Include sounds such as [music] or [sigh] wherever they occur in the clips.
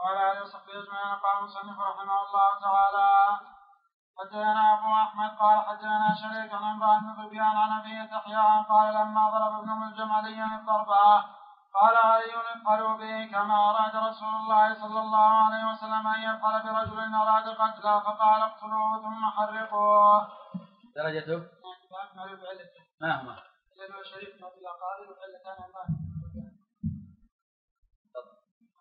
وعلى اله وصحبه اجمعين قال المصنف رحمه الله تعالى حدثنا أبو أحمد قال حدثنا شريك عن عمران بن ظبيان عن أبي تحيا قال لما ضرب ابن ملجم عليا الضربه قال علي افعلوا به كما أراد رسول الله صلى الله عليه وسلم أن يفعل برجل أراد قتله فقال اقتلوه ثم حرقوه. درجته؟ ما هما؟ لأنه شريك من الاقارب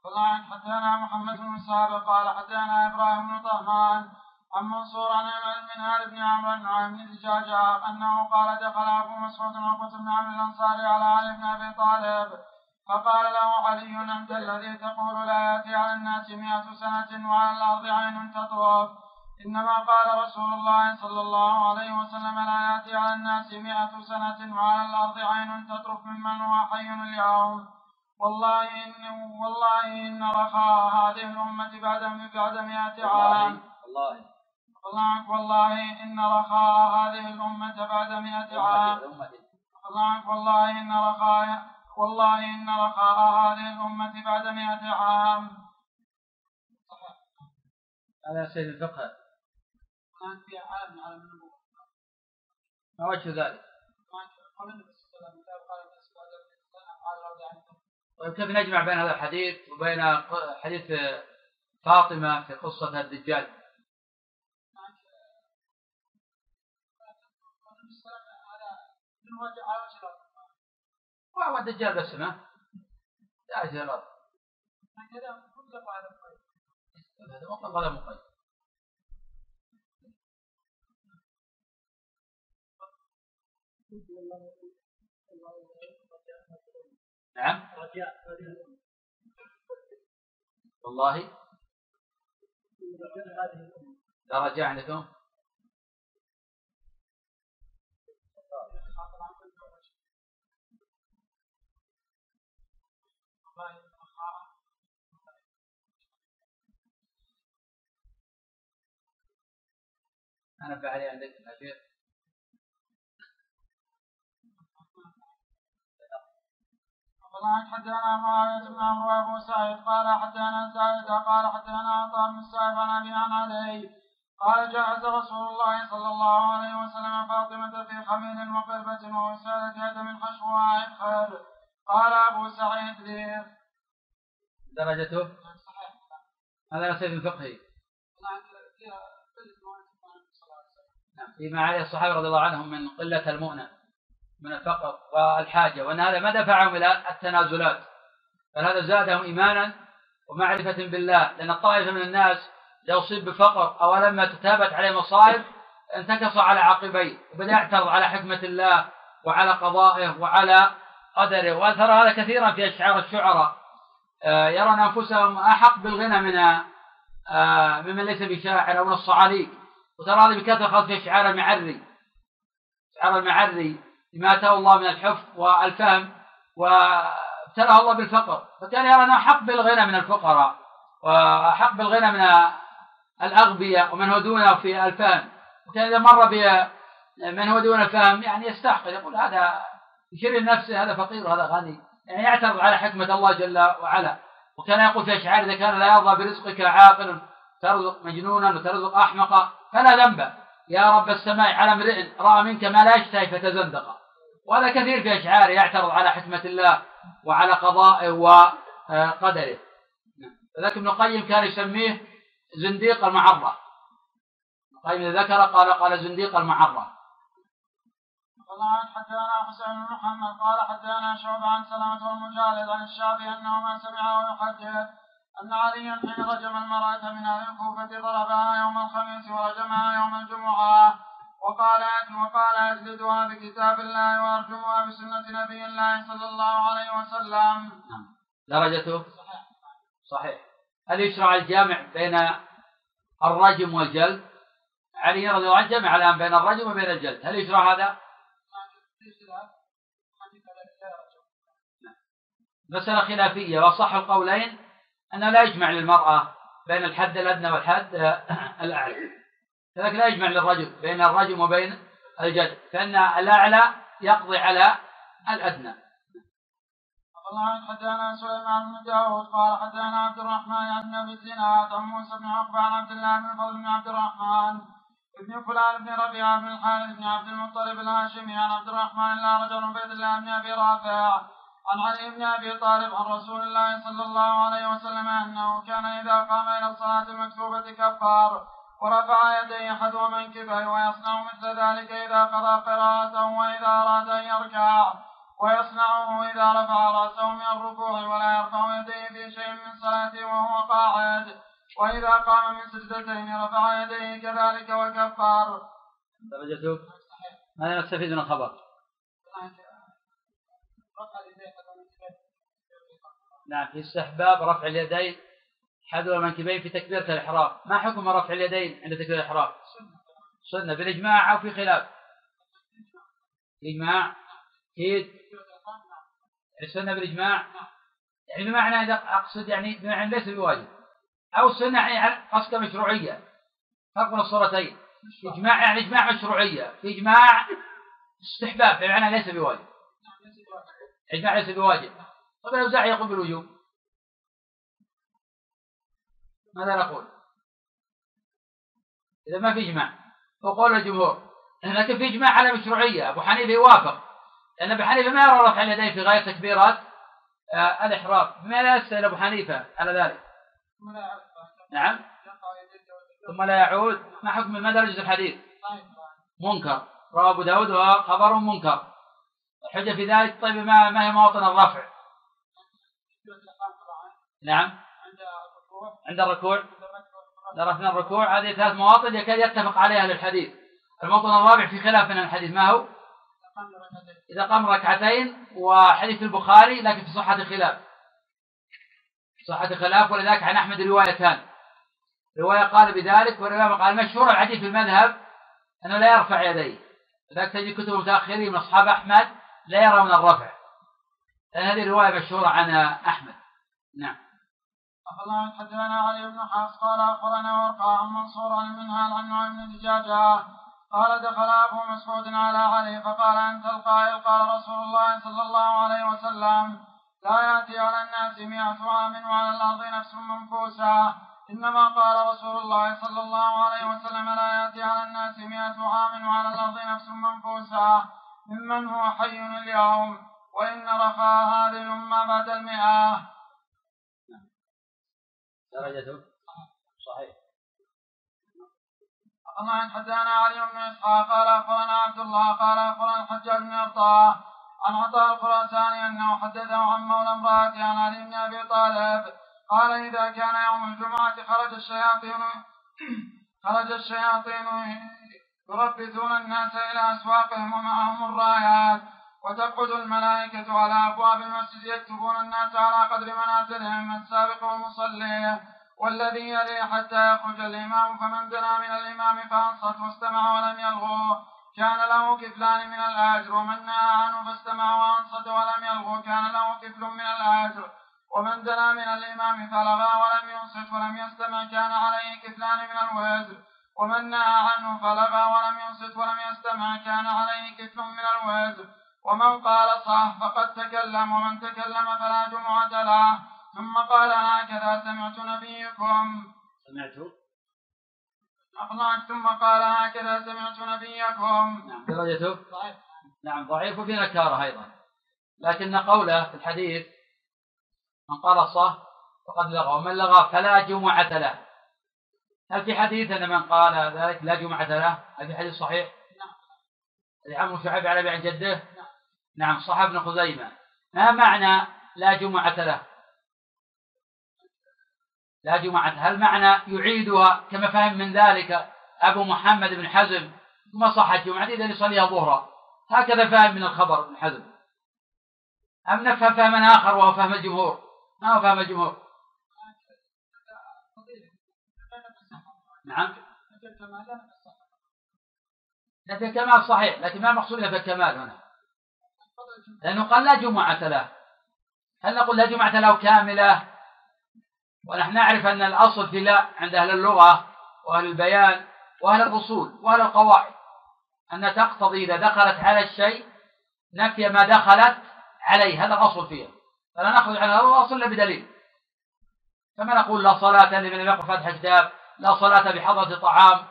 الله حدثنا محمد بن سابق قال حدثنا إبراهيم بن طهمان عن منصور عن المنهار بن عمرو عن بن دجاجة أنه قال دخل أبو مسعود عقبة بن عمرو الأنصاري على علي بن أبي طالب. فقال له علي أنت الذي تقول لا يأتي على الناس مئة سنة وعلى الأرض عين تطوف. إنما قال رسول الله صلى الله عليه وسلم لا يأتي على الناس مئة سنة وعلى الأرض عين تطرف ممن هو حي اليوم. والله إن والله إن رخاء هذه الأمة بعد بعد مئة عام. والله والله. والله إن رخاء هذه الأمة بعد مئة عام. والله. والله إن رخاء والله إن رخاء هذه الأمة بعد مئة عام. هذا سيد الفقه. كان في عالم على ما وجه ذلك؟ كيف نجمع بين هذا الحديث وبين حديث فاطمة في قصة الدجال. وهو الدجال باسمه لا جلال هذا مطلق هذا مقيد نعم. والله. لا رجاء عندكم أنا بعلي عندك الأخير قال حدثنا معاوية بن عمرو وابو سعيد قال حدثنا زائد قال حدثنا عطاء بن السائب عن أبي عن علي. قال جهز رسول الله صلى الله عليه وسلم فاطمة في خميل وقربة ووسادة هدم حشوها عبخر قال أبو سعيد. لي درجته هذا نصيب الفقهي نعم فيما عليه الصحابة رضي الله عنهم من قلة المؤنة من الفقر والحاجة. وأن هذا ما دفعهم إلى التنازلات بل هذا زادهم إيمانا ومعرفة بالله. لأن الطائفة من الناس لو أصيب بفقر أو لما تتابت عليه مصائب انتكص على عقبيه وبدأ يعترض على حكمة الله وعلى قضائه وعلى قدره. وأثر هذا كثيرا في أشعار الشعراء. آه، يرون أنفسهم أحق بالغنى من آه، ممن ليس بشاعر أو من الصعاليك وترى هذا بكثرة في أشعار المعري أشعار المعري. لما آتاه الله من الحفظ والفهم وابتلاه الله بالفقر. فكان يرى انه احق بالغنى من الفقراء واحق بالغنى من الأغبياء ومن هو دونه في الفهم. وكان إذا مر بمن هو دون الفهم يعني يستحقر يقول هذا يشير نفسه هذا فقير وهذا غني. يعني يعترض على حكمة الله جل وعلا. وكان يقول في أشعار إذا كان لا يرضى برزقك عاقل ترزق مجنونا وترزق أحمقا فلا ذنب. يا رب السماء على امرئ رأى منك ما لا يشتهي فتزندق. وهذا كثير في أشعاره يعترض على حكمة الله وعلى قضائه وقدره. فذلك ابن القيم كان يسميه زنديق المعرة. ابن القيم ذكر قال قال زنديق المعرة. قال حدثنا حسين بن محمد قال حدثنا شعب عن سلامة المجالد عن الشافعي انه ما سمعه يحدث ان عليا حين رجم المرأة من أهل الكوفة ضربها يوم الخميس ورجمها يوم الجمعة. وقال وقال أجلدها بكتاب الله وأرجمها بسنة نبي الله صلى الله عليه وسلم. نعم. درجته صحيح صحيح. هل يشرع الجامع بين الرجم والجلد؟ علي رضي الله عنه جمع الآن بين الرجم وبين الجلد. هل يشرع هذا؟ مسألة خلافية. وصح القولين أنه لا يجمع للمرأة بين الحد الأدنى والحد [clears throat] الأعلى. كذلك لا يجمع للرجل بين الرجم وبين الجد فإن الأعلى يقضي على الأدنى. الله حدثنا سليمان بن داود قال حدثنا عبد الرحمن عن أبي الزناد عن موسى بن عقبة عن عبد الله بن فضل بن عبد الرحمن ابن فلان بن ربيعه بن الحارث بن عبد المطلب الهاشمي عن عبد الرحمن لا رجل عبيد الله بن أبي رافع عن علي بن أبي طالب عن رسول الله صلى الله عليه وسلم أنه كان إذا قام إلى الصلاة المكتوبة كفار ورفع يديه حذو منكبه ويصنع مثل ذلك إذا قضى قراءته وإذا أراد أن يركع ويصنعه إذا رفع رأسه من الركوع ولا يرفع يديه في شيء من صلاته وهو قاعد وإذا قام من سجدتين رفع يديه كذلك وكفر. درجته ماذا نستفيد من الخبر؟ نعم في استحباب رفع اليدين حذو المنكبين في تكبيرة الإحرام. ما حكم رفع اليدين عند تكبيرة الإحرام؟ سنة. بالإجماع أو في خلاف؟ إجماع. أكيد السنة بالإجماع. يعني بمعنى إذا أقصد يعني بمعنى ليس بواجب. أو السنة يعني قصد مشروعية. فرق بين الصورتين. إجماع يعني إجماع مشروعية. في إجماع استحباب بمعنى ليس بواجب. إجماع ليس بواجب. طب الأوزاعي يقول بالوجوب. ماذا نقول؟ إذا ما في إجماع. وقول الجمهور لكن في إجماع على مشروعية أبو حنيفة يوافق. لأن أبو حنيفة ما يرى رفع اليدين في غاية تكبيرات آه الإحرام ما لا يسأل أبو حنيفة على ذلك. نعم. ثم لا يعود. ما حكم ما درجة الحديث؟ منكر. رواه أبو داود وخبر منكر. الحجة في ذلك طيب ما, ما هي مواطن الرفع؟ نعم. عند الركوع. عند الركوع. هذه ثلاث مواطن يكاد يتفق عليها الحديث الموطن الرابع في خلاف من الحديث. ما هو؟ إذا قام ركعتين. وحديث البخاري لكن في صحة خلاف صحة خلاف ولذلك عن أحمد روايتان رواية قال بذلك ورواية قال مشهور الحديث في المذهب؟ أنه لا يرفع يديه. لذلك تجد كتب المتأخرين من أصحاب أحمد لا يرون الرفع. لأن هذه الرواية مشهورة عن أحمد. نعم. أخبرنا حدثنا علي بن حفص؟ قال أخبرنا ورقاء عن منصور عن المنهال عن بن دجاجة قال دخل أبو مسعود على علي فقال أنت القائل؟ قال رسول الله صلى الله عليه وسلم. لا يأتي على الناس مئة عام وعلى الأرض نفس منفوسة. إنما قال رسول الله صلى الله عليه وسلم لا يأتي على الناس مئة عام وعلى الأرض نفس منفوسة. ممن هو حي اليوم. وإن رخاء هذه الأمة بعد المئة. درجته صحيح. الله حدثنا علي بن إسحاق قال أخبرنا عبد الله قال أخبرنا الحجاج بن ارطاه عن عطاء الخراساني أنه حدثه عن مولى امراته عن علي بن أبي طالب قال إذا كان يوم الجمعة خرج الشياطين خرج الشياطين يربثون الناس إلى أسواقهم ومعهم الرايات. وتقعد الملائكة على أبواب المسجد يكتبون الناس على قدر منازلهم السابق والمصلي والذي يلي حتى يخرج الإمام فمن دنا من الإمام فأنصت واستمع ولم يلغو. كان له كفلان من الأجر ومن نهى عنه فاستمع وأنصت ولم يلغو. كان له كفل من الأجر ومن دنا من الإمام فلغى ولم ينصت ولم يستمع. كان عليه كفلان من الوزر ومن نهى عنه فلغى ولم ينصت ولم يستمع. كان عليه كفل من الوزر ومن قال صح فقد تكلم ومن تكلم فلا جمعة له. ثم قال هكذا سمعت نبيكم. سمعت؟ أخلاق ثم قال هكذا سمعت نبيكم. نعم. درجته؟ ضعيف نعم ضعيف وفي نكارة أيضا. لكن قوله في الحديث من قال صح فقد لغى ومن لغى فلا جمعة له. هل في حديث أن من قال ذلك لا جمعة له؟ هل في حديث صحيح؟ نعم. عمرو شعيب على عن جده؟ نعم صح ابن خزيمة. ما معنى لا جمعة له؟ لا جمعة. هل معنى يعيدها كما فهم من ذلك أبو محمد بن حزم؟ ثم صحت جمعة إذا يصليها ظهرا هكذا فهم من الخبر ابن حزم. أم نفهم فهما آخر وهو فهم الجمهور؟ ما هو فهم الجمهور؟ نعم. نفي الكمال صحيح لكن ما المقصود نفي الكمال هنا. لأنه قال لا جمعة له. هل نقول لا جمعة له كاملة؟ ونحن نعرف أن الأصل في لا عند أهل اللغة وأهل البيان وأهل الأصول وأهل القواعد أن تقتضي إذا دخلت على الشيء نفي ما دخلت عليه. هذا الأصل فيها. فلا نخرج عن هذا الأصل إلا بدليل. كما نقول لا صلاة لمن لم يقرأ فتح كتاب لا صلاة بحضرة طعام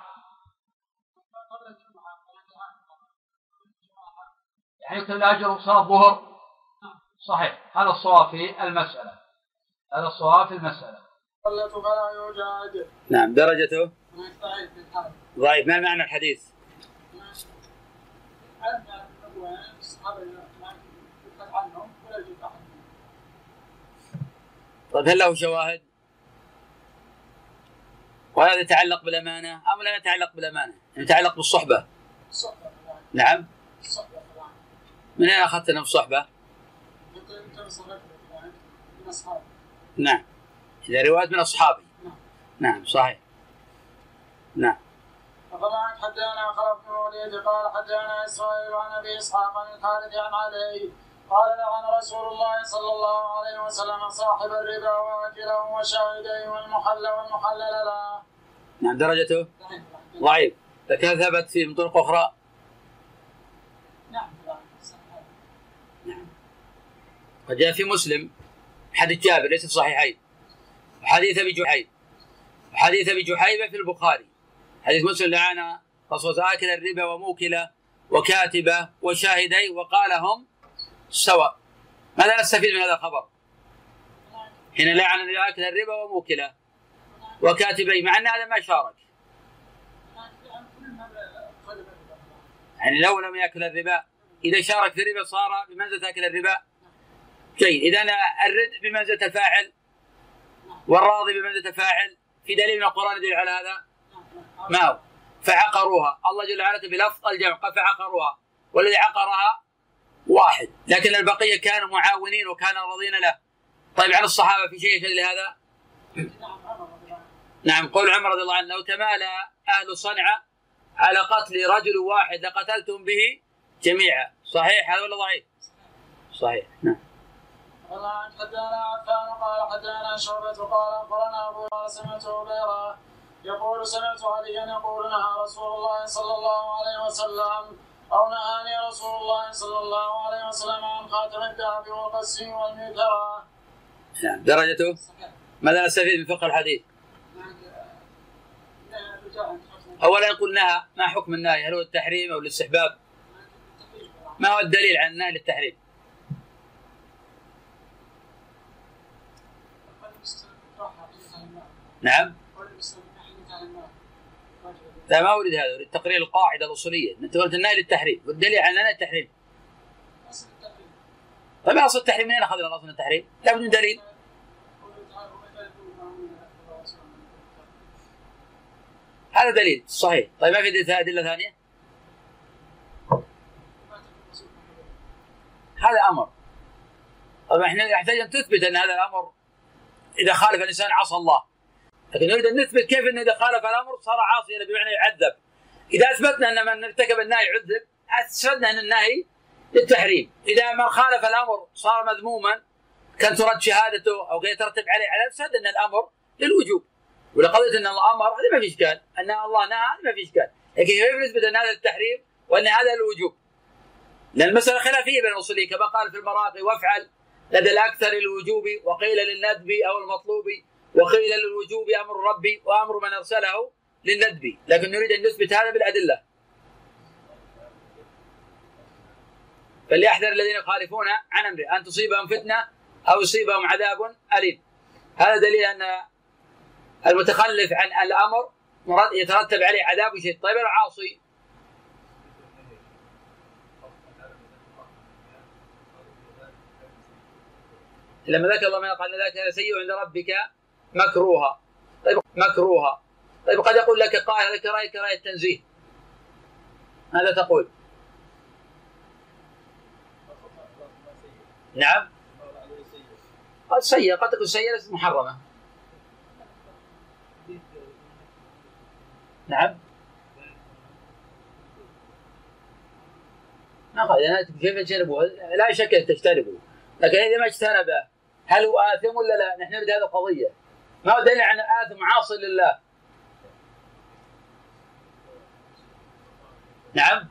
يعني يكتب الأجر صلاة الظهر. صحيح. هذا الصواب في المسألة. هذا الصواب في المسألة. فلا يوجد نعم درجته؟ ضعيف. ما معنى الحديث؟ طيب هل له شواهد؟ وهذا يتعلق بالأمانة؟ أم لا يتعلق بالأمانة؟ يتعلق بالصحبة. الصحبة نعم. الصحبة من أين أخذت أنه الصحبة؟ نعم. إذا رواية من أصحابي. نعم. نعم صحيح. نعم. وطبعا حدانا خلف بن وليد قال حدانا إسرائيل عن أبي إسحاق عن الحارث عن علي. قال لعن رسول الله صلى الله عليه وسلم صاحب الربا وأكله وشاهديه والمحل والمحلل له. نعم درجته؟ ضعيف. لكن ثبت في من طرق أخرى نعم نعم وجاء في مسلم حديث جابر ليس في الصحيحين وحديث أبي جحيم. وحديث أبي جحيم في البخاري. حديث مسلم لعن رسول آكل الربا وموكله وكاتبه وشاهدي وقال هم سواء. ماذا نستفيد من هذا الخبر؟ حين لعن آكل الربا وموكله وكاتبي مع أن هذا ما شارك. يعني لو لم يأكل الربا إذا شارك في الربا صار بمنزلة أكل الربا جيد إذا الرد بمنزله الفاعل والراضي بمنزله الفاعل في دليل من القرآن يدل على هذا؟ ما هو؟ فعقروها. الله جل وعلا بلفظ الجمع قال فعقروها. والذي عقرها واحد. لكن البقية كانوا معاونين وكانوا راضين له. طيب عن الصحابة في شيء يشهد لهذا؟ نعم قول عمر رضي الله عنه لو تمالى أهل صنعاء على قتل رجل واحد لقتلتم به جميعا. صحيح هذا ولا ضعيف؟ صحيح نعم. والله حدانا عفان قال حدانا شعبة قال أخبرنا أبو سمعت عبيرة يقول سمعت عليا يقول نهى رسول الله صلى الله عليه وسلم أو نهاني رسول الله صلى الله عليه وسلم عن خاتم الذهب والقسي والميترة. نعم درجته؟ ماذا نستفيد من فقه الحديث؟ أولا قلناها ما حكم النهي هل هو التحريم أو الاستحباب؟ ما هو الدليل عن النهي للتحريم؟ نعم. لا ما أريد هذا أريد تقرير القاعدة الأصولية. أنت قلت النهي للتحريم. والدليل على النهي التحريم. طيب اصل التحريم منين اخذنا اصل التحريم؟ لابد من دليل. هذا دليل صحيح. طيب ما في أدلة ثانية؟ هذا أمر. طبعا إحنا نحتاج أن تثبت أن هذا الأمر إذا خالف الإنسان عصى الله. لكن نريد أن نثبت كيف انه إذا خالف الأمر صار عاصيا بمعنى يعذب. إذا أثبتنا أن من ارتكب النهي يعذب أثبتنا أن النهي للتحريم. إذا من خالف الأمر صار مذموما كان ترد شهادته أو يترتب عليه على افسد أن الأمر للوجوب. ولقضيه أن الله أمر هذا ما في إشكال. أن الله نهى هذا ما في إشكال. لكن كيف نثبت أن هذا التحريم وأن هذا الوجوب؟ لأن المسألة خلافية بين الأصوليين. كما قال في المراقي وافعل لدى الأكثر الوجوب وقيل للندب أو المطلوب. وقيل للوجوب أمر ربي وأمر من أرسله للندب. لكن نريد أن نثبت هذا بالأدلة. فليحذر الذين يخالفون عن أمره. أن تصيبهم فتنة أو يصيبهم عذاب أليم. هذا دليل أن المتخلف عن الأمر يترتب عليه عذاب شديد. طيب العاصي. لما ذكر الله ما قال ذلك سيء عند ربك مكروها. طيب مكروها. طيب قد يقول لك قائل هذا كراهيه كراهيه التنزيه. ماذا تقول؟ نعم. قد سيئة قد تكون سيئة ليست محرمة. نعم. قال كيف تجتنبه لا شك أن تجتنبه لكن إذا ما اجتنبه هل هو آثم ولا لا؟ نحن نريد هذه القضية. ما هو دليل عن آثم عاصي لله؟ نعم.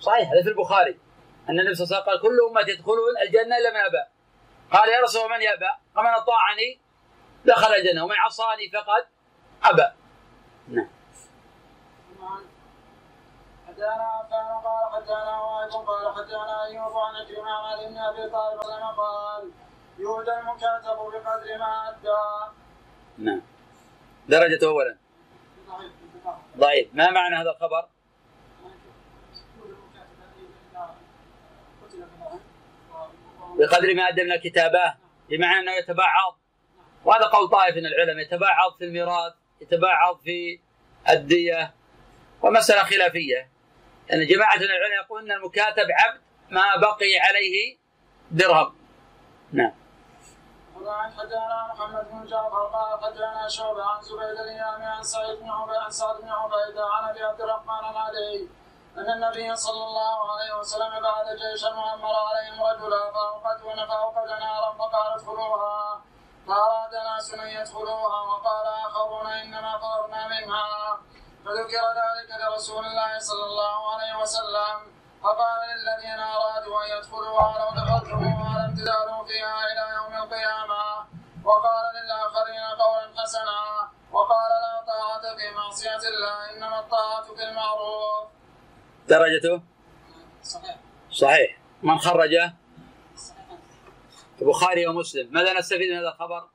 صحيح هذا في البخاري. أن النبي صلى الله عليه وسلم قال كل أمتي يدخلون الجنة إلا من أبى. قال يا رسول من يأبى؟ قال من أطاعني دخل الجنة ومن عصاني فقد أبى. نعم. حدثنا عفان قال حدثنا وائل قال حدثنا ايوب عن عكرمه عن ابي طالب قال يهدى المكاتب بقدر ما ادى. نعم. درجة أولا. ضعيف، ما معنى هذا الخبر؟ بقدر ما أدى من الكتابة بمعنى أنه يتبعض وهذا قول طائف من العلماء يتبعض في الميراث يتبعض في الدية ومسألة خلافية أن جماعة العلماء يقولون أن المكاتب عبد ما بقي عليه درهم. نعم. وعن حدثنا محمد بن جعفر قال حدثنا شعبة عن زبيد اليامي عن سعيد بن عبيد عن سعد بن عبيدة عن أبي عبد الرحمن علي أن النبي صلى الله عليه وسلم بعث جيشا وامر عليهم رجلا فاوقدوا فأوقد نارا فقال ادخلوها فاراد ناس أن يدخلوها وقال آخرون إنما فررنا منها. فذكر ذلك لرسول الله صلى الله عليه وسلم فقال للذين أرادوا أن يدخلوها لو دخلتموها لم تزالوا فيها إلى يوم القيامة وقال للآخرين قولا حسنا وقال لا طاعة في معصية الله إنما الطاعة في المعروف. درجته؟ صحيح صحيح من خرجه؟ البخاري ومسلم ماذا نستفيد من هذا الخبر؟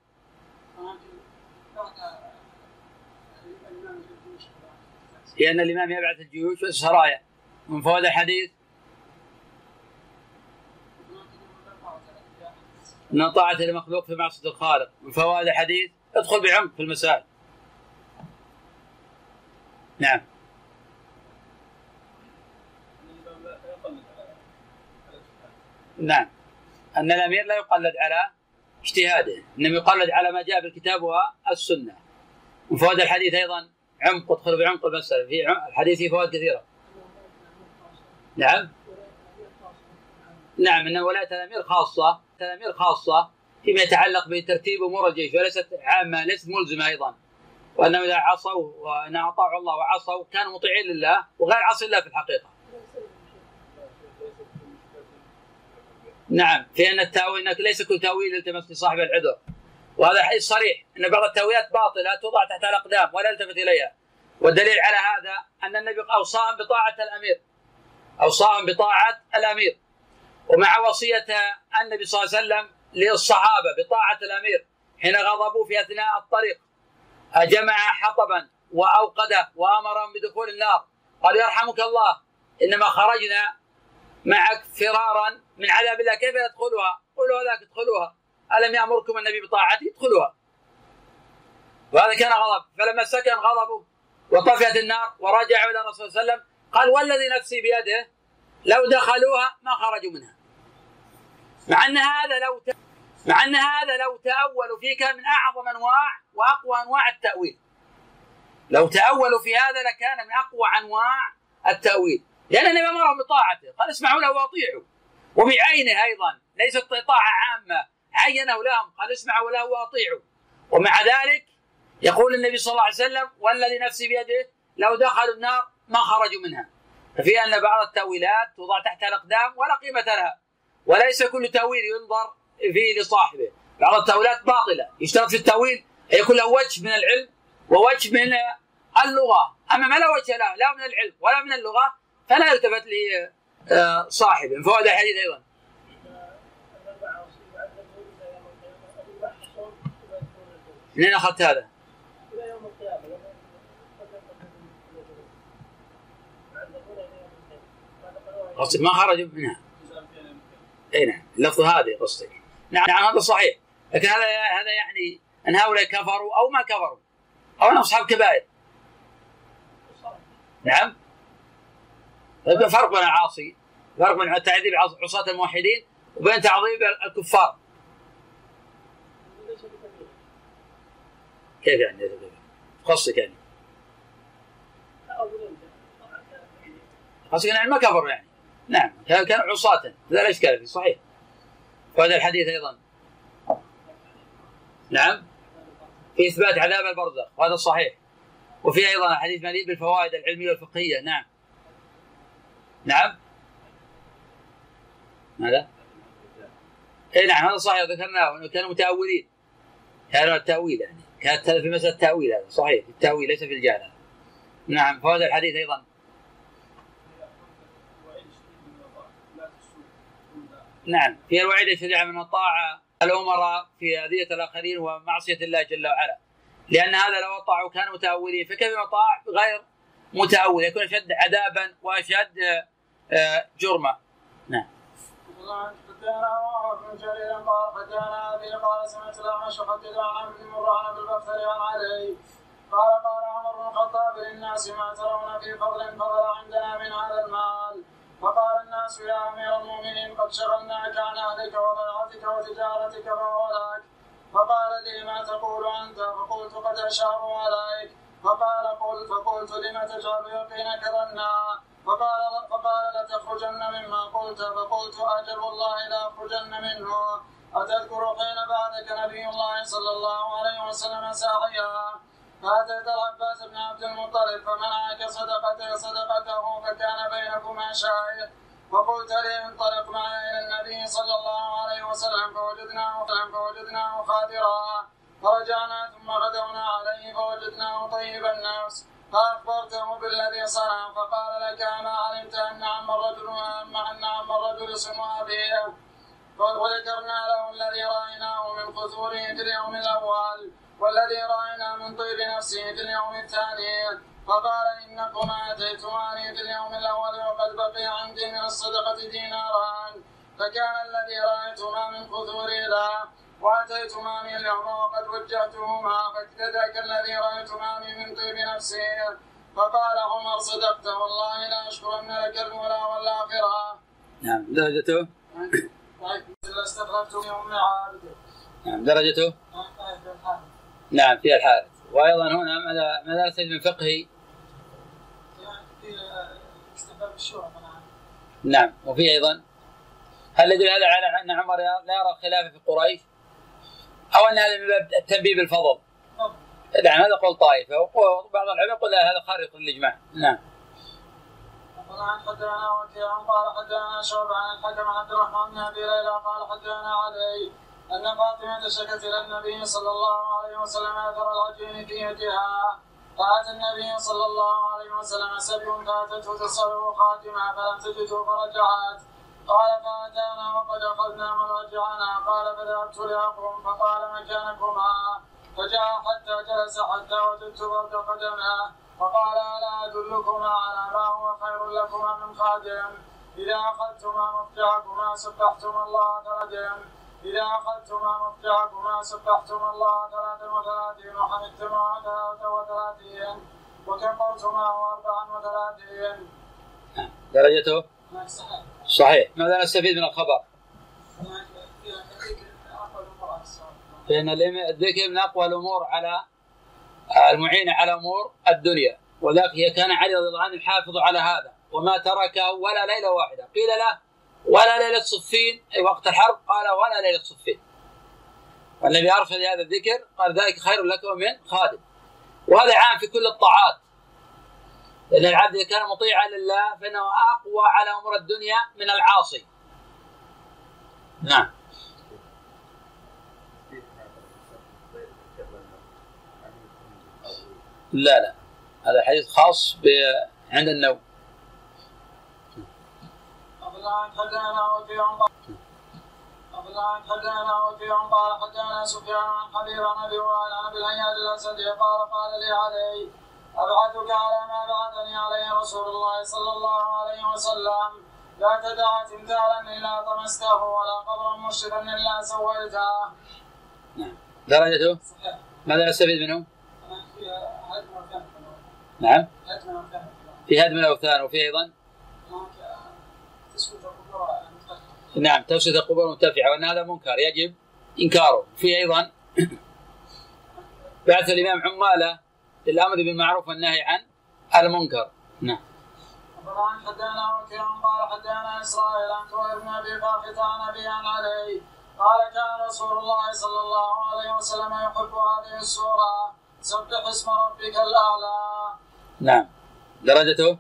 لأن الإمام يبعث الجيوش والسرايا من فوائد الحديث؟ أن طاعة المخلوق في معصية الخالق. من فوائد الحديث؟ ادخل بعمق في المسائل. نعم. نعم. أن الأمير لا يقلد على اجتهاده إنما يقلد على ما جاء بالكتاب والسنة. من فوائد الحديث أيضا؟ عمق ادخل بعمق المسألة. في الحديث فيه فوائد كثيرة. نعم؟ نعم ان ولايه الامير خاصة الامير خاصة فيما يتعلق بترتيب أمور الجيش وليست عامة ليست ملزمة أيضا. وانهم إذا عصوا وأن أطاعوا الله وعصوا كانوا مطيعين لله وغير عصي الله في الحقيقة. نعم في أن التأويل إنك ليس كل تأويل يلتمس لصاحب العذر. وهذا حديث صريح أن بعض التاويلات باطلة توضع تحت الأقدام ولا يلتفت إليها. والدليل على هذا أن النبي أوصاهم بطاعة الأمير. أوصاهم بطاعة الأمير. ومع وصية النبي صلى الله عليه وسلم للصحابة بطاعة الأمير حين غضبوا في أثناء الطريق جمع حطبا وأوقده وأمرهم بدخول النار. قال يرحمك الله إنما خرجنا معك فرارا من عذاب الله. كيف ندخلها؟ قولوا هذاك ادخلوها. ألم يأمركم النبي بطاعتي؟ ادخلوها. وهذا كان غضب. فلما سكن غضبه وطفئت النار ورجعوا إلى الرسول صلى الله عليه وسلم. قال والذي نفسي بيده لو دخلوها ما خرجوا منها. مع أن هذا لو ت... مع أن هذا لو تأولوا فيه كان من أعظم أنواع وأقوى أنواع التأويل. لو تأولوا في هذا لكان من أقوى أنواع التأويل. لأن النبي أمرهم بطاعته. قال اسمعوا له وأطيعوا. وبعينه أيضا. ليست طاعة عامة. عينه لهم قال اسمعوا له واطيعوا ومع ذلك يقول النبي صلى الله عليه وسلم والذي نفسي بيده لو دخلوا النار ما خرجوا منها. ففي أن بعض التأويلات توضع تحت الأقدام ولا قيمة لها وليس كل تأويل ينظر فيه لصاحبه. بعض التأويلات باطلة يشترط في التأويل أن يكون له وجه من العلم ووجه من اللغة. أما ما لا وجه له لا من العلم ولا من اللغة فلا يلتفت لصاحبه. من فوائد الحديث أيضا. منين أخذت هذا؟ قصدك ما خرجوا منها إي نعم اللفظ هذه قصدك. نعم نعم هذا صحيح. لكن هذا هذا يعني أن هؤلاء كفروا أو ما كفروا. أو أنهم أصحاب كبائر. نعم. طيب فرق بين العاصي فرق بين تعذيب عصاة الموحدين وبين تعظيم الكفار. كيف يعني؟ قصدك يعني. قصدك يعني ما كفروا يعني. نعم كانوا عصاة. لا إشكال فيه صحيح. وهذا الحديث أيضا. نعم. في إثبات عذاب البرزخ وهذا صحيح. وفي أيضا حديث مليء بالفوائد العلمية والفقهية. نعم. نعم. ماذا؟ اي نعم هذا صحيح ذكرناه إنه كانوا متأولين. كانوا التأويل يعني. كانت في مسألة التأويل هذا صحيح. التأويل ليس في الجهل. نعم فوائد الحديث أيضا. نعم في الوعيد الشريعة من الطاعه الأمراء في أذية الآخرين ومعصية الله جل وعلا. لأن هذا لو اطاعوا كانوا متأولين فكيف يطاع غير متأول؟ يكون أشد عذابا وأشد آه، جرما. نعم. حدثنا بن جرير قال حدثنا ابي قال سمعت الاعمش يحدث عن عبد المر عن بالبختر عن علي قال قال عمر بن الخطاب للناس ما ترون في فضل فضل عندنا من هذا المال فقال الناس يا امير المؤمنين قد شغلناك عن اهلك وضيعتك وتجارتك فهو لك فقال لي ما تقول انت فقلت قد اشاروا عليك فقال قل فقلت لم تجعل يقينك ظنا قلت فقلت أجل والله لاخرجن منه. أتذكر حين بعدك نبي الله صلى الله عليه وسلم ساعيا فأتيت العباس بن عبد المطلب فمنعك صدقته صدقته فكان بينكما شاهد. وقلت لي انطلق معي إلى النبي صلى الله عليه وسلم فوجدناه فوجدناه خادرا. فرجعنا ثم غدونا عليه فوجدناه طيب النفس فأخبرته بالذي صنع فقال لك أما علمت أن عم الرجل أن عم الرجل اسم أبيه؟ وذكرنا له الذي رأيناه من قثوره في اليوم الأول والذي رأينا من طيب نفسه في اليوم الثاني. فقال إنكما أتيتماني في اليوم الأول وقد بقي عندي من الصدقة ديناران فكان الذي رأيتما من قثوره لا واتيتماني اليوم وقد وجهتهما فاكتداك الذي رايتماني من طيب نفسي فقال عمر صدقت والله لا أشكرن لك الأولى والآخرة. نعم درجته؟ أم عابد. نعم درجته؟ نعم في الحارث وأيضا هنا ماذا ماذا نستفيد من فقهي؟ نعم وفي أيضا هل يدل هذا على أن عمر لا يرى الخلافه في قريش؟ أو أن هذا من باب التنبيه بالفضل. نعم هذا قول طائفه وبعض العلماء يقول هذا خارق للاجماع نعم. عن حدثنا وكيع قال حدثنا شعبة عن الحكم عبد الرحمن بن أبي ليلى قال حدثنا علي أن فاطمة شكت إلى النبي صلى الله عليه وسلم أثر العجين في يدها. فأتى النبي صلى الله عليه وسلم سبي فاتته تسأله خاتمة فلم تجده فرجعت. قال فأتانا وقد أخذنا مضاجعنا قال فذهبت لأقوم. فقال مكانكما. فجاء حتى جلس حتى وجدت برد قدمه. فقال ألا أدلكما على ما هو خير لكما من خادم؟ إذا أخذتما مفتاحكما سبحتما الله ثلاثا إذا أخذتما مفتاحكما سبحتما الله ثلاثا وثلاثين وحمدتما ثلاثا وثلاثين وكبرتما أربعا وثلاثين. درجته؟ صحيح. ماذا نستفيد من الخبر؟ فإن الذكر من أقوى الأمور على المعينة على أمور الدنيا. وذلك كان علي رضي الله عنه يحافظ على هذا. وما تركه ولا ليلة واحدة. قيل له ولا ليلة صفين أي وقت الحرب قال ولا ليلة صفين والنبي أرشد هذا الذكر قال ذلك خير لك من خادم. وهذا عام في كل الطاعات. لأن العبد إذا كان مطيعا لله فإنه أقوى على أمور الدنيا من العاصي. نعم. لا لا. هذا حديث خاص عند النوم. حدثنا وكيع حدثنا وكيع قال حدثنا سفيان عن حبيب عن أبي وائل عن أبي الهياج الأسدي قال قال لي علي ابعثك على ما بعثني عليه رسول الله صلى الله عليه وسلم لا تدع تمثالا إلا طمسته ولا قبرا مشرفا إلا سويته. نعم. درجته؟ صحيح. ماذا نستفيد منه؟ نعم. في هدم الأوثان وفي أيضا نعم تسوية القبور مرتفعة وأن هذا منكر يجب إنكاره في أيضا بعث الإمام عمالة للأمر بالمعروف والنهي عن المنكر. نعم. طبعا حدانا وكيع قال حدانا إسرائيل عن كوير بن أبي باقر عن أبي عن علي. قال كان رسول الله صلى الله عليه وسلم يحب هذه السورة. سبح اسم ربك الأعلى. نعم. درجته؟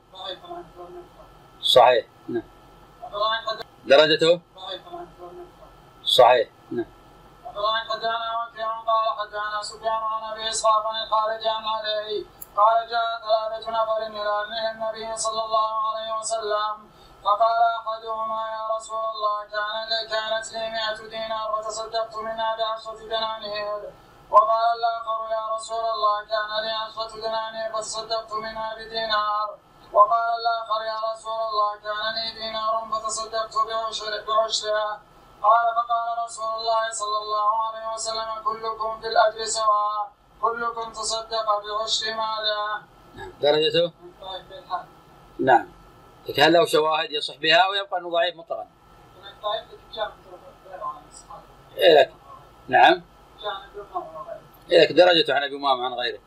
صحيح. نعم. درجته؟ صحيح. نعم. وقال حدثنا وكيع قال حدثنا سفيان عن ابي اسحاق عن الخارج عن علي قال جاء ثلاثة نفر إلى النبي صلى الله عليه وسلم فقال أحدهما يا رسول الله كان كانت لي 100 دينار وتصدقت منها بعشرة. دنانير وقال الآخر يا رسول الله كان لي عشرة دنانير فتصدقت منها بدينار وقال الآخر يا رسول الله كان لي دينار فتصدقت بعشرها قال فقال رسول الله صلى الله عليه وسلم كلكم في الأجر سواء كلكم تصدق بعشر ماله. درجته؟ نعم. هل له شواهد يصح بها أو يبقى أنه ضعيف مطلقا؟ إيه لك. نعم. إيه لك. درجته عن أبي أمامة عن غيره.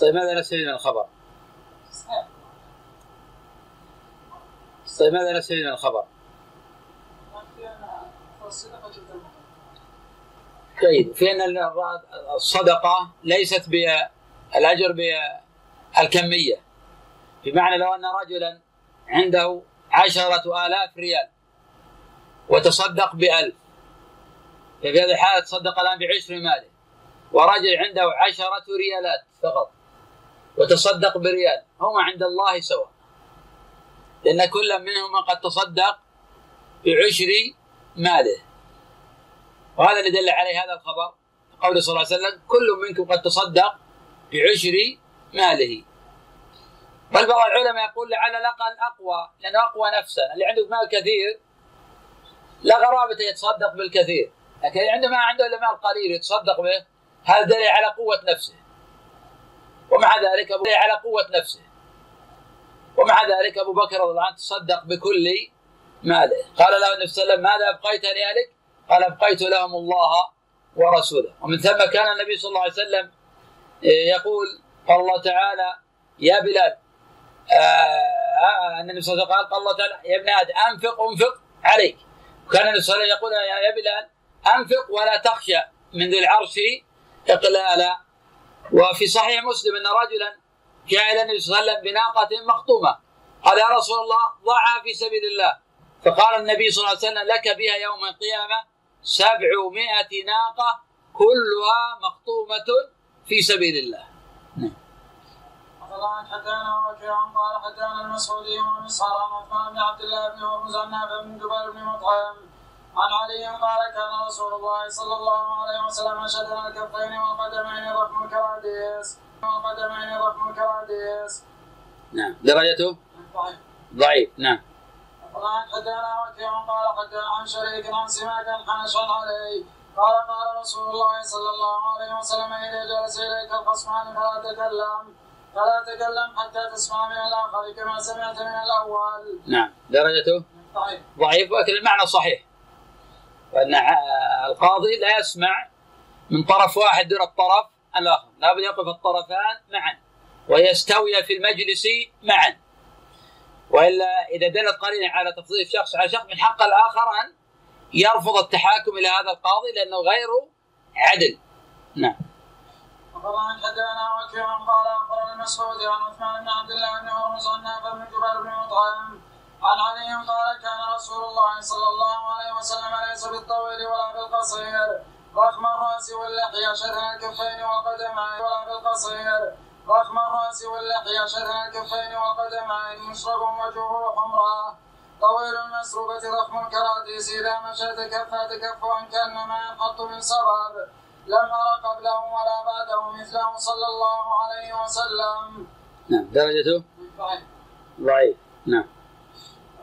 طيب ماذا نستفيد من الخبر؟ طيب ماذا من الخبر؟ جيد. في أن الصدقة ليست بالاجر بالكمية. بمعنى لو أن رجلا عنده عشرة آلاف ريال وتصدق بألف ففي هذه الحالة تصدق الآن بعشر ماله ورجل عنده عشرة ريالات فقط وتصدق بريال هما عند الله سواء. لأن كل منهما قد تصدق بعشر ماله. وهذا اللي دل عليه هذا الخبر. قوله صلى الله عليه وسلم كل منكم قد تصدق بعشر ماله. بل بعض العلماء يقول لعل الاقل اقوى لأنه أقوى نفسا. اللي عنده مال كثير لا غرابة يتصدق بالكثير. لكن اللي عنده ما عنده إلا مال قليل يتصدق به هذا دليل على قوة نفسه. ومع ذلك ابو على قوة نفسه. ومع ذلك أبو بكر رضي الله عنه تصدق بكل ماله. قال له النبي صلى الله عليه وسلم ماذا أبقيت لأهلك؟ قال أبقيت لهم الله ورسوله. ومن ثم كان النبي صلى الله عليه وسلم يقول قال الله تعالى يا بلال آه, آه، النبي صلى الله عليه وسلم قال الله تعالى يا ابن آدم أنفق أنفق عليك. وكان النبي صلى الله عليه وسلم يقول يا بلال أنفق ولا تخشى من ذي العرش إقلالا. وفي صحيح مسلم أن رجلا جاء النبي صلى الله عليه وسلم بناقة مخطومه قال يا رسول الله ضعها في سبيل الله. فقال النبي صلى الله عليه وسلم لك بها يوم القيامة سبعمائة ناقة كلها مخطومة في سبيل الله. قال حدانا وكيع قال حدانا المسعودي ومسعر عن عثمان بن عبد الله بن هرمز عن نافع بن جبير بن مطعم. عن علي قال كان رسول الله صلى الله عليه وسلم شدنا الكفين والقدمين رقم الكراديس. نعم. درجته؟ ضعيف. نعم. وكيع قال حدانا عن شريك عن سماك حنش عليه قال قال رسول الله صلى الله عليه وسلم اذا جلس اليك الخصمان فلا تكلم فلا تكلم حتى تسمع من الآخر كما سمعت من الأول. نعم. درجته؟ ضعيف ضعيف ولكن المعنى صحيح. وان القاضي لا يسمع من طرف واحد دون الطرف. الأخر، لابد يقف الطرفان معا ويستوي في المجلس معا. وإلا إذا دلت قرينة على تفضيل شخص على شخص من حق الآخر ان يرفض التحاكم إلى هذا القاضي لأنه غير عدل. نعم. وقال حدثنا وكيع قال أخبرنا مسعود عن عثمان بن عبد الله بن هرمز عن نافع بن بن مطعم عن علي قال كان رسول الله صلى الله عليه وسلم ليس بالطويل ولا بالقصير ضخم الرأس واللحيه شذن الكفين والقدمين ولا بالقصير ضخم الرأس واللحيه شذن الكفين والقدمين مشرب وجهه حمراء طويل المسروبة ضخم الكراديس إذا مشى تكفى تكفوا كأنما ينحط من سراب لم أرى قبله ولا بعده مثله صلى الله عليه وسلم. نعم. درجته ضعيف. نعم.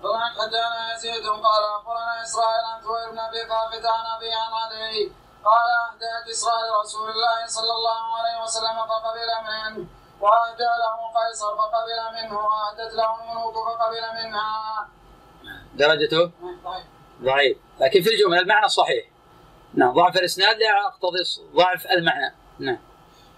فمن حدثنا يزيد. قال أخبرنا إسرائيل عن ثوير بن أبي قافت عن أبي عن علي. قال اهديت إسرائيل رسول الله صلى الله عليه وسلم فقبل منه واهدى له قيصر فقبل منه واهدت له الملوك فقبل منها. درجته؟ ضعيف. لكن في الجمله المعنى صحيح. نعم ضعف الإسناد لا يقتضي ضعف المعنى. نعم.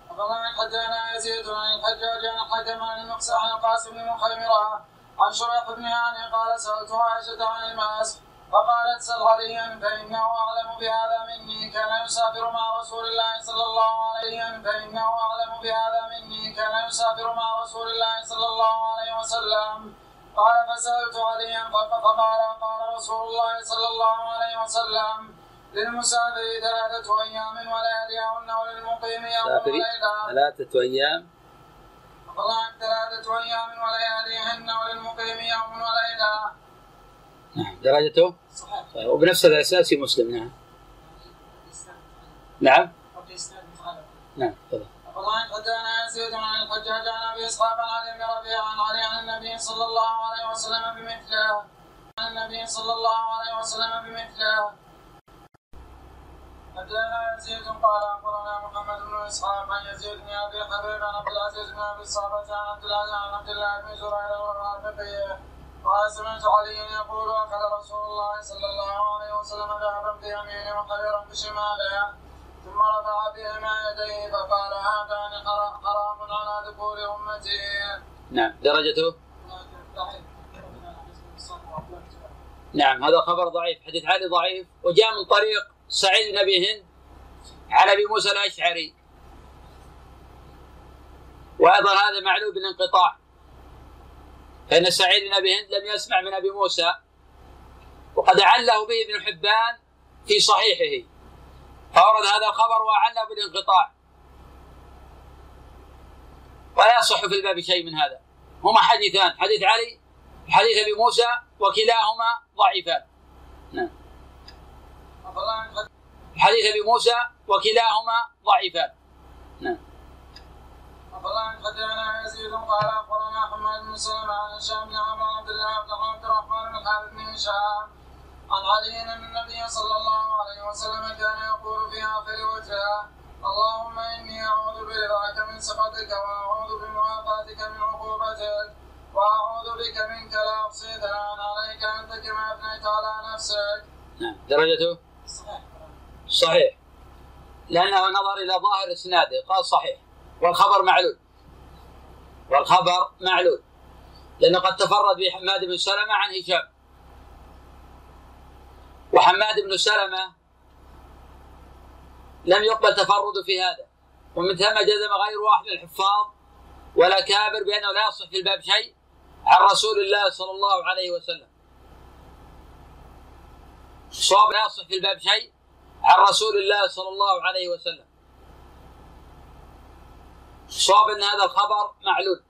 وقال حدثنا يزيد عن الحجاج عن الحكم عن عن القاسم بن مخيمرة عن شريح بن هاني قال سألت عائشة عن الماس. فقالت سل عليا فإنه أعلم بهذا مني كان يسافر مع رسول الله صلى الله عليه وسلم. فإنه أعلم بهذا مني كان يسافر مع رسول الله صلى الله عليه وسلم. قال فسألت عليا فقال قال رسول الله صلى الله عليه وسلم للمسافر ثلاثة أيام ولياليهن وللمقيم يوم وليلة. ثلاثة أيام؟ والله ثلاثة أيام ولياليهن وللمقيم يوم وليلة. نعم درجته؟ صحيح. وبنفس الأساس في مسلم نعم. نعم. نعم تفضل. والله حدثنا يزيد عن الحجاج عن أبي إسحاق عن علي بن ربيعه عن علي عن النبي صلى الله عليه وسلم بمثله. عن النبي صلى الله عليه وسلم بمثله. حدثنا يزيد قال أخبرنا محمد بن إسحاق عن يزيد بن أبي حبيب عن عبد العزيز بن أبي الصحابه عن عبد الله عن الله بن زرير والرافقي قال سمعت علي يقول اخذ رسول الله صلى الله عليه وسلم ذهبا بيمينه وخيرا بشماله ثم رفع بهما يديه فقال هذان حرام على ذكور امتي. نعم درجته نعم هذا خبر ضعيف حديث علي ضعيف وجاء من طريق سعيد بن أبي هند عن أبي موسى الأشعري وأيضا هذا معلوم بالانقطاع فإن سعيد بن أبي هند لم يسمع من أبي موسى وقد عله به ابن حبان في صحيحه فورد هذا الخبر وعله بالانقطاع. ولا يصح في الباب شيء من هذا. هما حديثان حديث علي وحديث أبي موسى وكلاهما ضعيفان. نعم. حديث أبي موسى وكلاهما ضعيفان. نعم. أخبرنا حدثنا يزيد قال أخبرنا حماد بن سلمة عن هشام بن عمرو عبد الله بن عبد الرحمن بن حارث بن هشام عن علي أن النبي صلى الله عليه وسلم كان يقول في آخر وجهه اللهم إني أعوذ برضاك من سخطك وأعوذ بمعافاتك من عقوبتك وأعوذ بك منك لا أحصي ثناء عليك أنت كما أثنيت على نفسك. نعم درجته صحيح. صحيح لأنه نظر إلى ظاهر إسناده قال صحيح والخبر معلول. والخبر معلول. لأنه قد تفرد به حماد بن سلمة عن هشام. وحماد بن سلمة لم يقبل تفرده في هذا. ومن ثم جزم غير واحد من الحفاظ ولا كابر بأنه لا يصح في الباب شيء عن رسول الله صلى الله عليه وسلم. صواب لا يصح في الباب شيء عن رسول الله صلى الله عليه وسلم. صواب إن هذا الخبر معلول.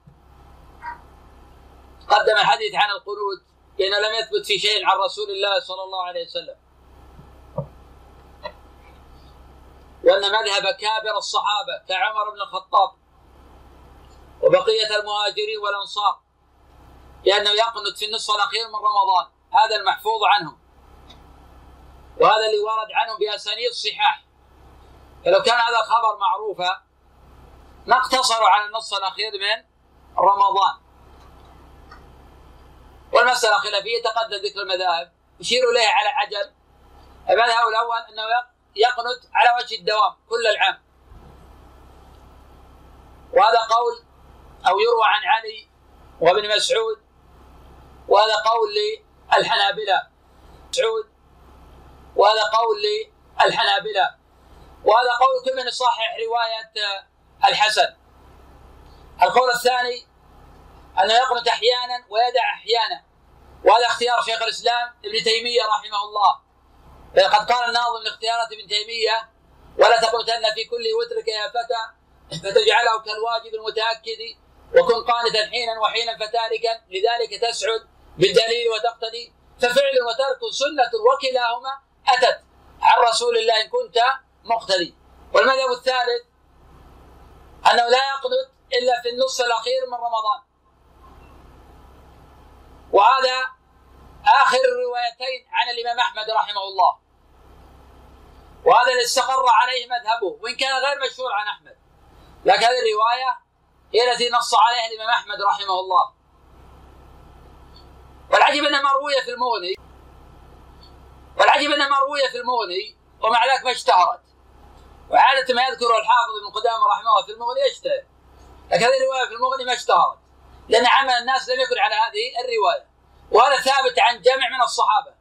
قدم الحديث عن القنوت لأنه لم يثبت في شيء عن رسول الله صلى الله عليه وسلم. وأن مذهب كابر الصحابة كعمر بن الخطاب وبقية المهاجرين والأنصار بانه يقنت في النصف الأخير من رمضان هذا المحفوظ عنهم. وهذا اللي ورد عنهم بأسانيد صحاح فلو كان هذا الخبر معروفا ما اقتصروا على النص الأخير من رمضان. والمسألة خلافيه تقدم ذكر المذاهب. يشير إليها على عجل. المذهب الأول أنه يقنت على وجه الدوام كل العام. وهذا قول أو يروى عن علي وابن مسعود. وهذا قول للحنابلة. مسعود. وهذا قول للحنابلة. وهذا قول كل من يصحح رواية الحسن. القول الثاني أنه يقنط أحيانا ويدع أحيانا وهذا اختيار شيخ الإسلام ابن تيمية رحمه الله. فقد قال الناظم لاختيارات ابن تيمية ولا تقنطن في كل وترك يا فتى فتجعله كالواجب المتأكد وكن قانتا حينا وحينا فتاركا لذلك تسعد بالدليل وتقتدي ففعل وترك سنة وكلاهما أتت عن رسول الله إن كنت مقتدي. والمذهب الثالث أنه لا يقنط إلا في النصف الأخير من رمضان. وهذا آخر الروايتين عن الإمام أحمد رحمه الله. وهذا اللي استقر عليه مذهبه وإن كان غير مشهور عن أحمد. لكن هذه الرواية هي التي نص عليها الإمام أحمد رحمه الله. والعجيب أنها مروية في المغني. والعجيب أنها مروية في المغني ومع ذلك ما اشتهرت. وعادة ما يذكر الحافظ ابن قدامة رحمه الله في المغني يشتهر لكن هذه الرواية في المغني ما اشتهرت. لأن عمل الناس لم يكن على هذه الرواية. وهذا ثابت عن جمع من الصحابة.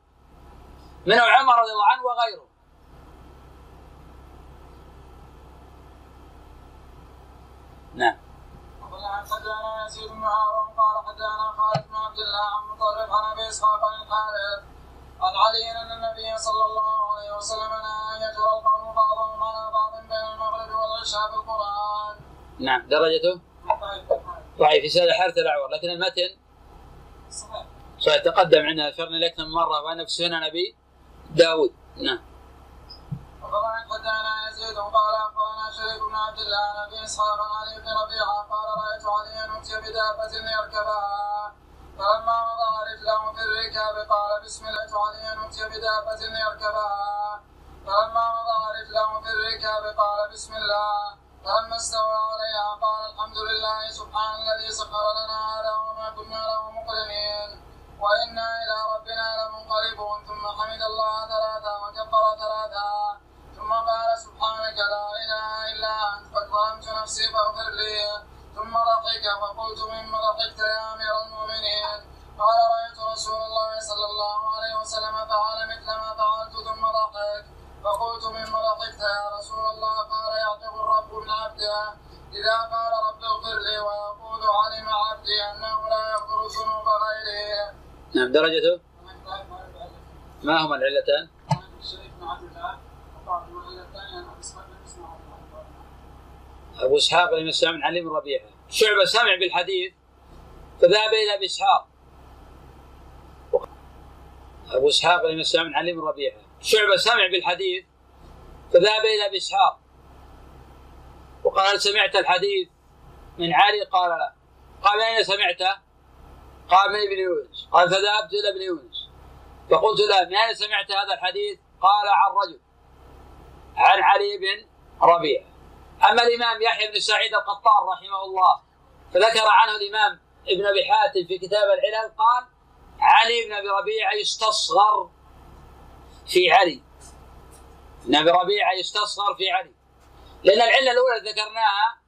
منهم عمر رضي الله عنه وغيره. نعم. حدثنا يزيد بن هارون قال حدثنا خالد بن عبد الله عن مطرف عن أبي إسحاق عن الحارث. عن علي ان النبي صلى الله عليه وسلم نهى أن يجر القوم بعضهم على بعض بين المغرب والعشاء بالقران. نعم درجته؟ ضعيف في هذا حارث الأعور لكن المتن؟ صحيح. صحيح تقدم عندنا اشرنا لك مرة وأنا في سنن ابي داود. نعم. وطبعا حدثنا يزيد قال اخبرنا شريك بن عبد الله عن ابي إسحاق عن علي بن ربيعة قال رأيت عليا اتي بدابة يركبها. فلما وضع رجله في الركاب قال بسم الله عليا اتي بدابه يركبها فلما وضع رجله في الركاب قال بسم الله. فلما استوى عليها قال الحمد لله سبحان الذي سخر لنا هذا وما كنا له مقرنين. وإنا إلى ربنا لمنقلبون. ثم حمد الله ثلاثا وكبر ثلاثا. ثم قال سبحانك لا إله إلا أنت قد ظلمت نفسي فاغفر لي. ثم ضحك فقلت مما ضحكت يا أمير المؤمنين؟ قال رأيت رسول الله صلى الله عليه وسلم فعل مثل ما فعلت ثم ضحك فقلت مما ضحكت يا رسول الله قال يعتق الرب من عبده. إذا قال رب اغفر لي ويقول علم عبدي أنه لا يغفر ذنوب غيره. نعم درجته؟ ما هما العلتان؟ أبو إسحاق لم يسمع من علي بن ربيعة. شعبة سمع بالحديث فذهب إلى أبي إسحاق. أبو إسحاق لم يسمع من علي بن ربيعة. شعبة سمع بالحديث فذهب إلى أبي إسحاق. وقال سمعت الحديث. من علي قال لا. قال من أين سمعته؟ قال من ابن يونس. قال فذهبت إلى ابن يونس. فقلت له من أين سمعت هذا الحديث؟ قال عن رجل عن علي بن ربيعة. أما الإمام يحيى بن سعيد القطان رحمه الله فذكر عنه الإمام ابن أبي حاتم في كتاب العلل قال علي بن أبي ربيعة يستصغر في علي. ابن أبي ربيعة يستصغر في علي. لأن العلة الأولى ذكرناها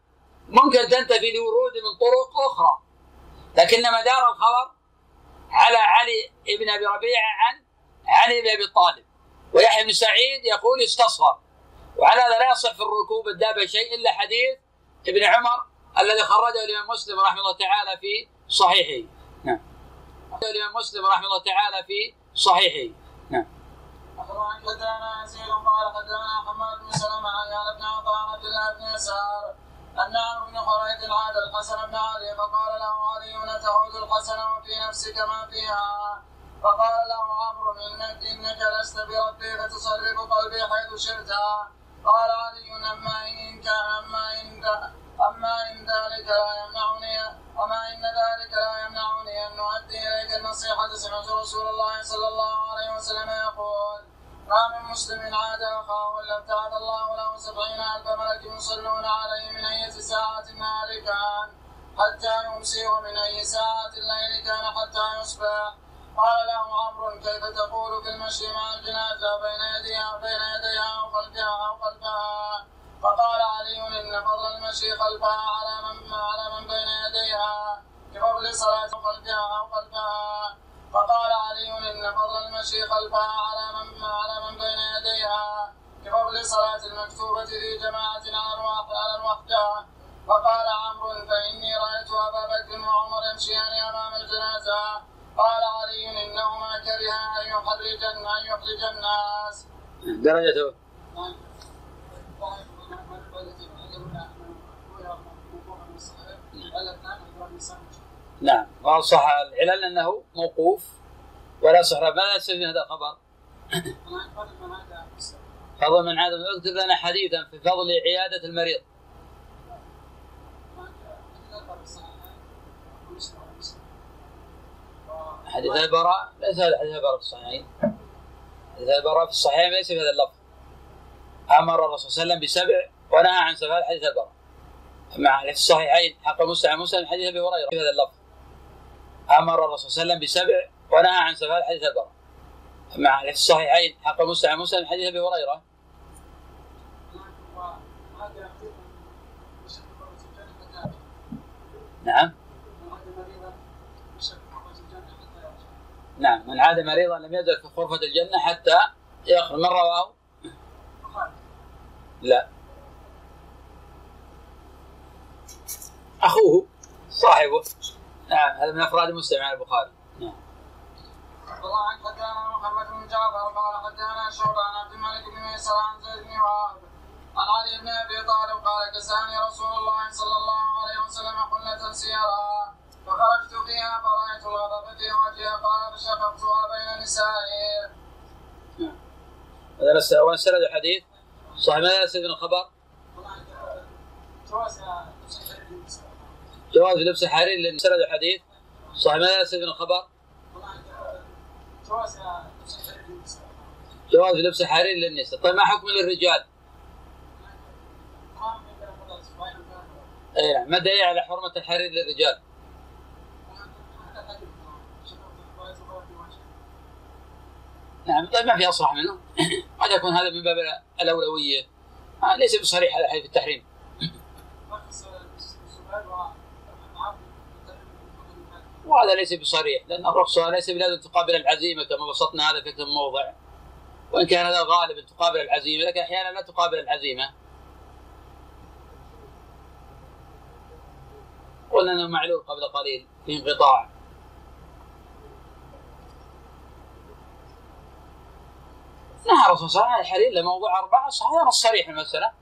ممكن تنتفي لورود من طرق أخرى لكن مدار الخبر على علي بن أبي ربيعة عن علي بن أبي طالب. ويحيى بن سعيد يقول استصغر وعلى هذا لا يصح في الركوب الدابه شيء الا حديث ابن عمر الذي خرجه الامام مسلم رحمه الله تعالى في صحيحه نعم الامام مسلم رحمه الله تعالى في صحيحه نعم حدثنا يزيد قال حدثنا حماد بن سلمة عن يعلى بن عطاء عبد الله بن يسار أن عمرو بن خريط عاد الحسن بن علي فقال له علي تعود الحسن وفي نفسك ما فيها فقال له عمرو إنك إنك لست بربي فتصرف قلبي حيث شئت قال علي أما إن أما إن أما إن ذلك لا يمنعني أما إن ذلك لا يمنعني أن نؤدي إليك النصيحة سمعت رسول الله صلى الله عليه وسلم يقول ما من مسلم عاد أخاه إلا ابتعث الله له سبعين ألف ملك يصلون عليه من أي ساعة النهار كان حتى يمسي ومن أي ساعة الليل كان حتى يصبح. قال له عمرو كيف تقول في المشي مع الجنازة بين يديها بين يديها أو خلفها أو خلفها؟ فقال علي إن فضل المشي خلفها على من على من بين يديها. بفضل صلاة خلفها أو خلفها. فقال علي إن فضل المشي خلفها على من على من بين يديها. بفضل صلاة المكتوبة في جماعة على على الوحدة فقال عمرو فإني رأيت أبا بكر وعمر يمشيان أمام الجنازة. قال علي إنهما كرها أن يحرج أن يحرج الناس. درجته نعم وصح العلل أنه موقوف ولا صح ماذا يستفيد من هذا الخبر؟ [coughs] فضل من عادة اكتب لنا حديثا في فضل عيادة المريض حديث البراء ليس هذا حديث البراء في الصحيحين. حديث البراء في الصحيحين ليس في هذا اللفظ. أمر الرسول صلى الله عليه وسلم بسبع ونهى عن سبع حديث البراء. مع في الصحيحين حق مسلم مسلم حديث أبي هريرة في هذا اللفظ. أمر الرسول صلى الله عليه وسلم بسبع ونهى عن سبع حديث البراء. مع في الصحيحين حق مسلم مسلم حديث أبي هريرة. نعم. نعم من عاد مريضا لم يزل في غرفة الجنة حتى يخرج. من رواه؟ لا. أخوه. صاحبه. نعم هذا من أفراد مسلم عن البخاري. نعم. والله عن حدثنا محمد بن جعفر قال حدثنا شعبة عن عبد الملك بن ميسر عن زيد بن وهب عن علي بن أبي طالب قال كساني رسول الله صلى الله عليه وسلم حلة سيرها فخرجت فيها فرأيت الغضب في وجهي قال فشققتها بين نسائي. هذا وين سند الحديث؟ صحيح ماذا سند الخبر؟ جواز لبس الحرير لأن سند الحديث صحيح ماذا سند الخبر؟ جواز لبس الحرير للنساء طيب ما حكم للرجال؟ اي نعم ما دليل على حرمة الحرير للرجال؟ نعم طيب ما في أصرح منه. [coughs] قد يكون هذا من باب الأولوية. آه ليس بصريح هذا حديث التحريم. وهذا ليس بصريح لأن الرخصة ليس بلازم تقابل العزيمة كما بسطنا هذا في من موضع. وإن كان هذا غالبا تقابل العزيمة لكن أحيانا لا تقابل العزيمة. قلنا إنه معلول قبل قليل في انقطاع. نهى الرسول صلى الله عليه وسلم عن الحرير لموضوع أربعة صحيح نص صريح المسألة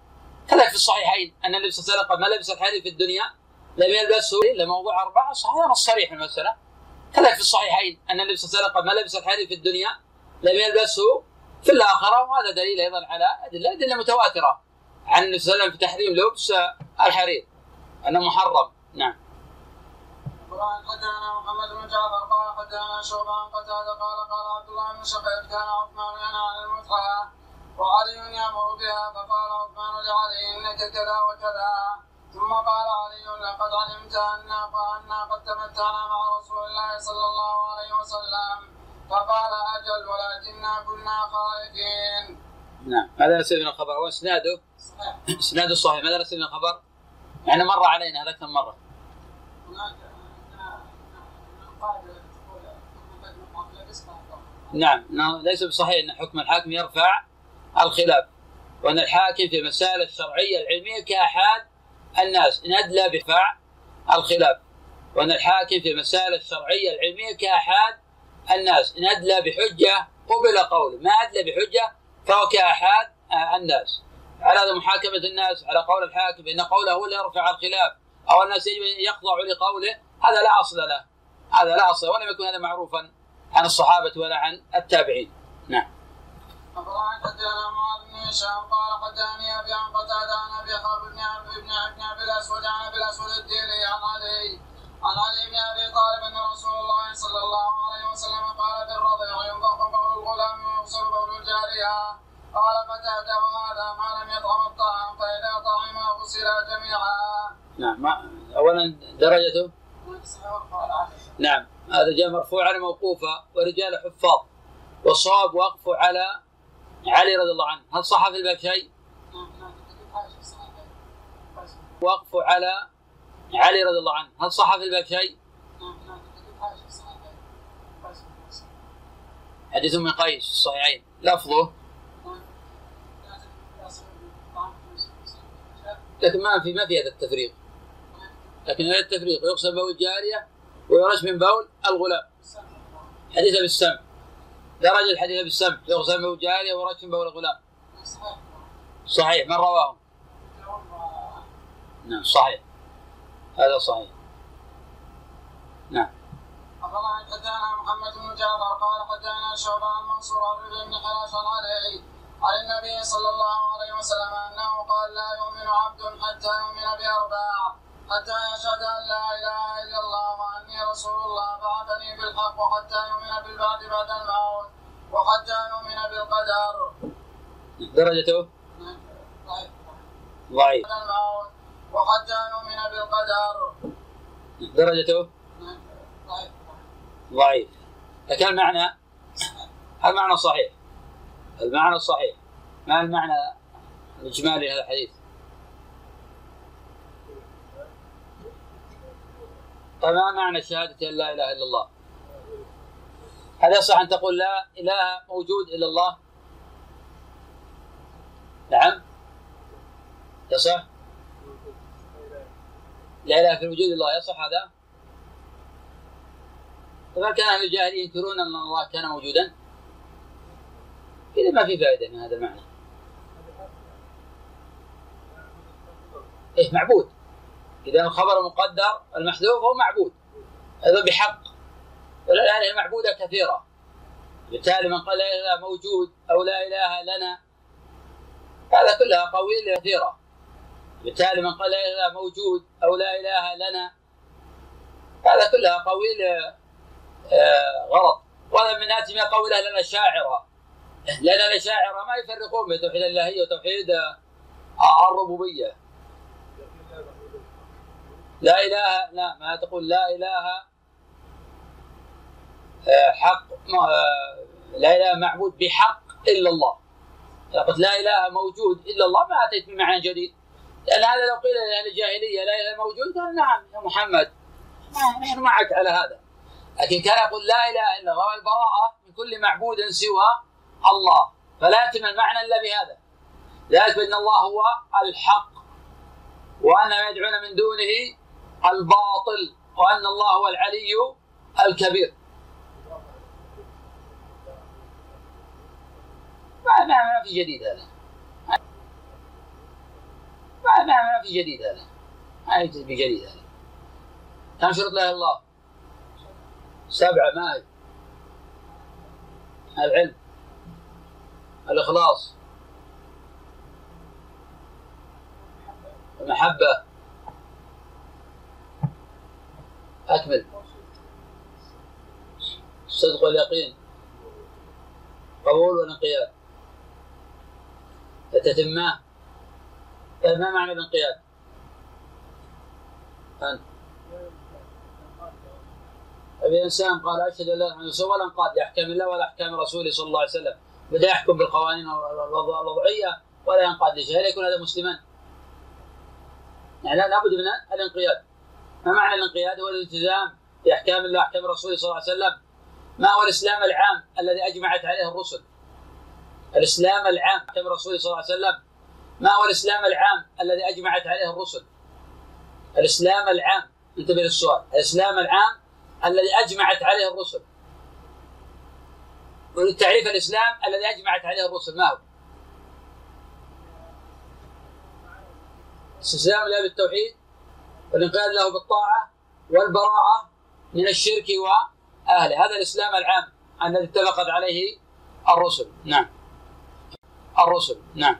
كذلك في الصحيحين أن النبي صلى الله عليه وسلم ما لبس الحرير في الدنيا لم يلبسه لموضوع أربعة صحيح نص صريح المسألة كذلك في الصحيحين أن النبي صلى الله عليه وسلم ما لبس الحرير في الدنيا لم يلبسه في الآخرة وهذا دليل أيضا على أدلة أدلة متواترة عن النبي صلى الله عليه وسلم في تحريم لبس الحرير أنه محرم. نعم. قال حدثنا محمد بن جعفر قال حدثنا شعبة عن قتادة قال قال عبد الله بن شقيق كان عثمان ينهى عن المتعة وعلي يأمر بها فقال عثمان لعلي إنك كذا وكذا ثم قال علي لقد علمت أنا فأنا قد تمتعنا مع رسول الله صلى الله عليه وسلم فقال أجل ولكننا كنا خائفين. نعم هذا نسيب الخبر واسناده إسناده صحيح ماذا نسيب الخبر؟ يعني مر علينا هذا كم مرة؟ هناك نعم ليس بصحيح أن حكم الحاكم يرفع الخلاف وأن الحاكم في المسائل الشرعية العلمية كاحاد الناس إن أدلى برفع الخلاف وأن الحاكم في المسائل الشرعية العلمية كاحاد الناس إن أدلى بحجة قبل قوله ما أدلى بحجة فهو كاحاد الناس. على هذا محاكمة الناس على قول الحاكم إن قوله هو اللي يرفع الخلاف أو الناس يجب يخضعوا لقوله هذا لا أصل له. هذا لا أصل ولم يكن هذا معروفا عن الصحابة ولا عن التابعين. نعم. أخبرنا حدثنا معاذ بن هشام قال حدثني أبي عن قتادة عن أبي حرب بن بن بن أبي الأسود عن أبي الأسود الديلي عن علي. عن علي بن أبي طالب أن رسول الله صلى الله عليه وسلم قال في الرضيع ينضح بول الغلام ويغسل بول الجارية قال قتادة وهذا ما لم يطعم الطعام فإذا طعم غسلا جميعا. نعم. أولا درجته؟ نعم. هذا جاء مرفوعا موقوفا ورجال حفاظ. والصواب وقفه على علي رضي الله عنه. هل صح في الباب شيء؟ وقفه على علي رضي الله عنه. هل صح في الباب شيء؟ حديث من قيس الصحيحين لفظه؟ لكن ما في ما في هذا التفريق. لكن هذا التفريق يقصد بول الجارية ويرش من بول الغلام. حديث بالسمع درجة الحديث بالسمع يغسل جارية ورش من بول الغلام. صحيح. من رواه؟ نعم صحيح. هذا صحيح. نعم. أخبرنا حدثنا محمد بن جعفر قال حدثنا شعبة عن منصور بن حراش عن علي عن النبي صلى الله عليه وسلم أنه قال لا يؤمن عبد حتى يؤمن بأربع حتى يشهد أن لا إله إلا الله وأني رسول الله بعثني بالحق وحتى يؤمن بالبعث بعد الموت وحتى يؤمن بالقدر. درجته؟ ضعيف. بعد الموت وحتى يؤمن بالقدر. درجته؟ ضعيف. لكن المعنى المعنى صحيح. المعنى صحيح. ما المعنى الإجمالي لهذا الحديث؟ طيب ما معنى شهادة أن لا إله إلا الله؟ هل يصح أن تقول لا إله موجود إلا الله؟ نعم يصح؟ لا إله في الوجود الله يصح هذا؟ فما كان أهل الجاهلية ينكرون أن الله كان موجودا؟ إذا ما في فائدة من هذا المعنى إيه معبود إذا الخبر مقدر المحذوف هو معبود. هذا بحق. والآلهة المعبودة كثيرة. بالتالي من قال لا إله موجود أو لا إله لنا. هذا كلها قويل كثيرة. بالتالي من قال لا إله موجود أو لا إله لنا. هذا كلها قويل آه، غلط. وهذا من ناتج من قول أهل الأشاعرة لأن الأشاعرة ما يفرقون بين توحيد الإلهية وتوحيد آه، الربوبية. لا إله لا ما تقول لا إله آه، حق لا إله معبود بحق إلا الله. قلت لا إله موجود إلا الله ما أتيت بمعنى جديد. لأن هذا لو قيل لأهل الجاهلية لا إله موجود قال نعم يا محمد نحن معك على هذا. لكن كان يقول لا إله إلا الله والبراءة من كل معبود سوى الله. فلا يتم المعنى إلا بهذا. ذلك بأن الله هو الحق وأن ما يدعون من دونه الباطل وأن الله هو العلي الكبير. ما, ما, في جديد هذا. ما, ما, في جديد هذا. ما يوجد بجديد هذا. كم شرط لا الله. سبعة ما العلم. الإخلاص. المحبة. أكمل. الصدق واليقين قبول والانقياد. طيب ما معنى الانقياد؟ أنت أبي إنسان قال أشهد أن لا إله إلا الله ولا انقاد لأحكام الله ولا أحكام رسوله صلى الله عليه وسلم. بدا يحكم بالقوانين الوضعية ولا ينقاد لشيء هل يكون هذا مسلما؟ يعني لابد من الانقياد. ما معنى الانقياد؟ هو الالتزام باحكام الله واحكام رسوله صلى الله عليه وسلم ما هو الإسلام العام الذي أجمعت عليه الرسل؟ الإسلام العام أحكام رسوله صلى الله عليه وسلم ما هو الإسلام العام الذي أجمعت عليه الرسل؟ الإسلام العام انتبه للسؤال الإسلام العام الذي أجمعت عليه الرسل تعريف الإسلام الذي أجمعت عليه الرسل ما هو؟ استسلام له بالتوحيد والانقياد له بالطاعة والبراءة من الشرك وأهله. هذا الإسلام العام الذي اتفقت عليه الرسل. نعم. الرسل. نعم.